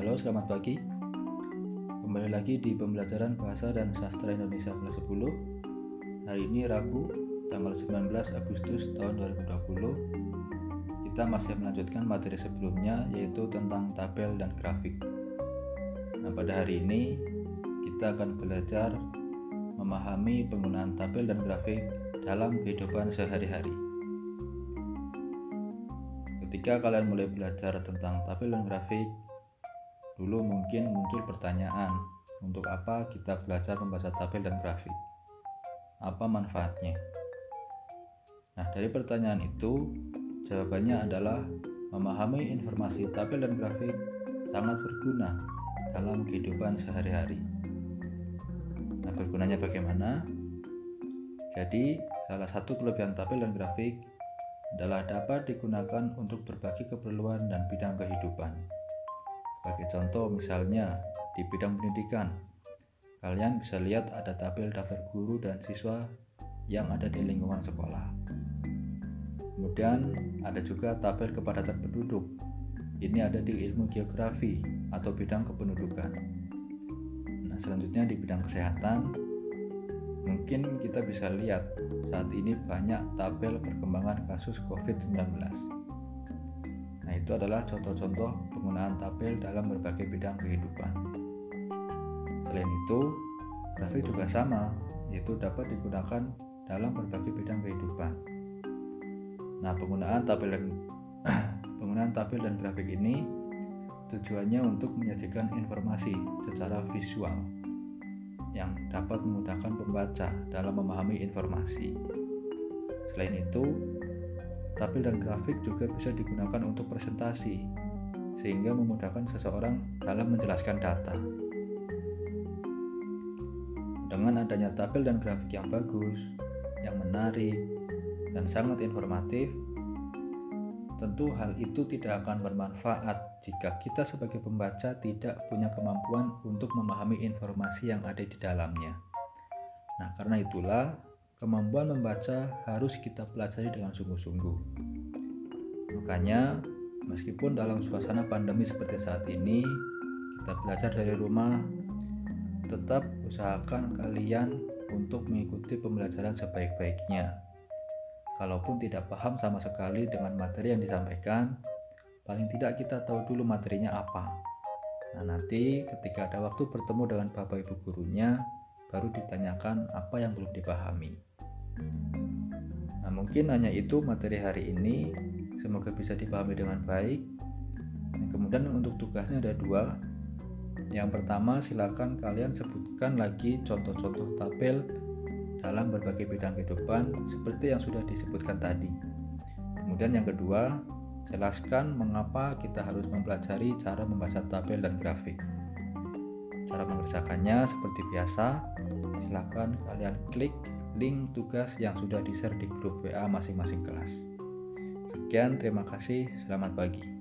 selamat pagi. Kembali lagi di pembelajaran Bahasa dan Sastra Indonesia kelas 10. Hari ini Rabu, tanggal 19 Agustus tahun 2020. Kita masih melanjutkan materi sebelumnya yaitu tentang tabel dan grafik. Nah, pada hari ini kita akan belajar memahami penggunaan tabel dan grafik dalam kehidupan sehari-hari. Ketika kalian mulai belajar tentang tabel dan grafik, Dulu mungkin muncul pertanyaan, untuk apa kita belajar membaca tabel dan grafik? Apa manfaatnya? Nah, dari pertanyaan itu, jawabannya adalah memahami informasi tabel dan grafik sangat berguna dalam kehidupan sehari-hari. Nah, bergunanya bagaimana? Jadi, salah satu kelebihan tabel dan grafik adalah dapat digunakan untuk berbagai keperluan dan bidang kehidupan. Sebagai contoh misalnya di bidang pendidikan, kalian bisa lihat ada tabel daftar guru dan siswa yang ada di lingkungan sekolah. Kemudian ada juga tabel kepadatan penduduk. Ini ada di ilmu geografi atau bidang kependudukan. Nah, selanjutnya di bidang kesehatan, mungkin kita bisa lihat saat ini banyak tabel perkembangan kasus COVID-19. Nah, itu adalah contoh-contoh penggunaan tabel dalam berbagai bidang kehidupan. Selain itu, grafik juga sama, yaitu dapat digunakan dalam berbagai bidang kehidupan. Nah, penggunaan tabel dan penggunaan tabel dan grafik ini tujuannya untuk menyajikan informasi secara visual yang dapat memudahkan pembaca dalam memahami informasi. Selain itu, Tabel dan grafik juga bisa digunakan untuk presentasi, sehingga memudahkan seseorang dalam menjelaskan data. Dengan adanya tabel dan grafik yang bagus, yang menarik, dan sangat informatif, tentu hal itu tidak akan bermanfaat jika kita sebagai pembaca tidak punya kemampuan untuk memahami informasi yang ada di dalamnya. Nah, karena itulah Kemampuan membaca harus kita pelajari dengan sungguh-sungguh. Makanya, meskipun dalam suasana pandemi seperti saat ini, kita belajar dari rumah, tetap usahakan kalian untuk mengikuti pembelajaran sebaik-baiknya. Kalaupun tidak paham sama sekali dengan materi yang disampaikan, paling tidak kita tahu dulu materinya apa. Nah, nanti ketika ada waktu bertemu dengan Bapak Ibu gurunya, baru ditanyakan apa yang belum dipahami. Nah, mungkin hanya itu materi hari ini. Semoga bisa dipahami dengan baik. Kemudian untuk tugasnya ada dua. Yang pertama, silakan kalian sebutkan lagi contoh-contoh tabel dalam berbagai bidang kehidupan seperti yang sudah disebutkan tadi. Kemudian yang kedua, jelaskan mengapa kita harus mempelajari cara membaca tabel dan grafik. Cara mengerjakannya seperti biasa, silakan kalian klik link tugas yang sudah di-share di grup WA masing-masing kelas. Sekian, terima kasih. Selamat pagi.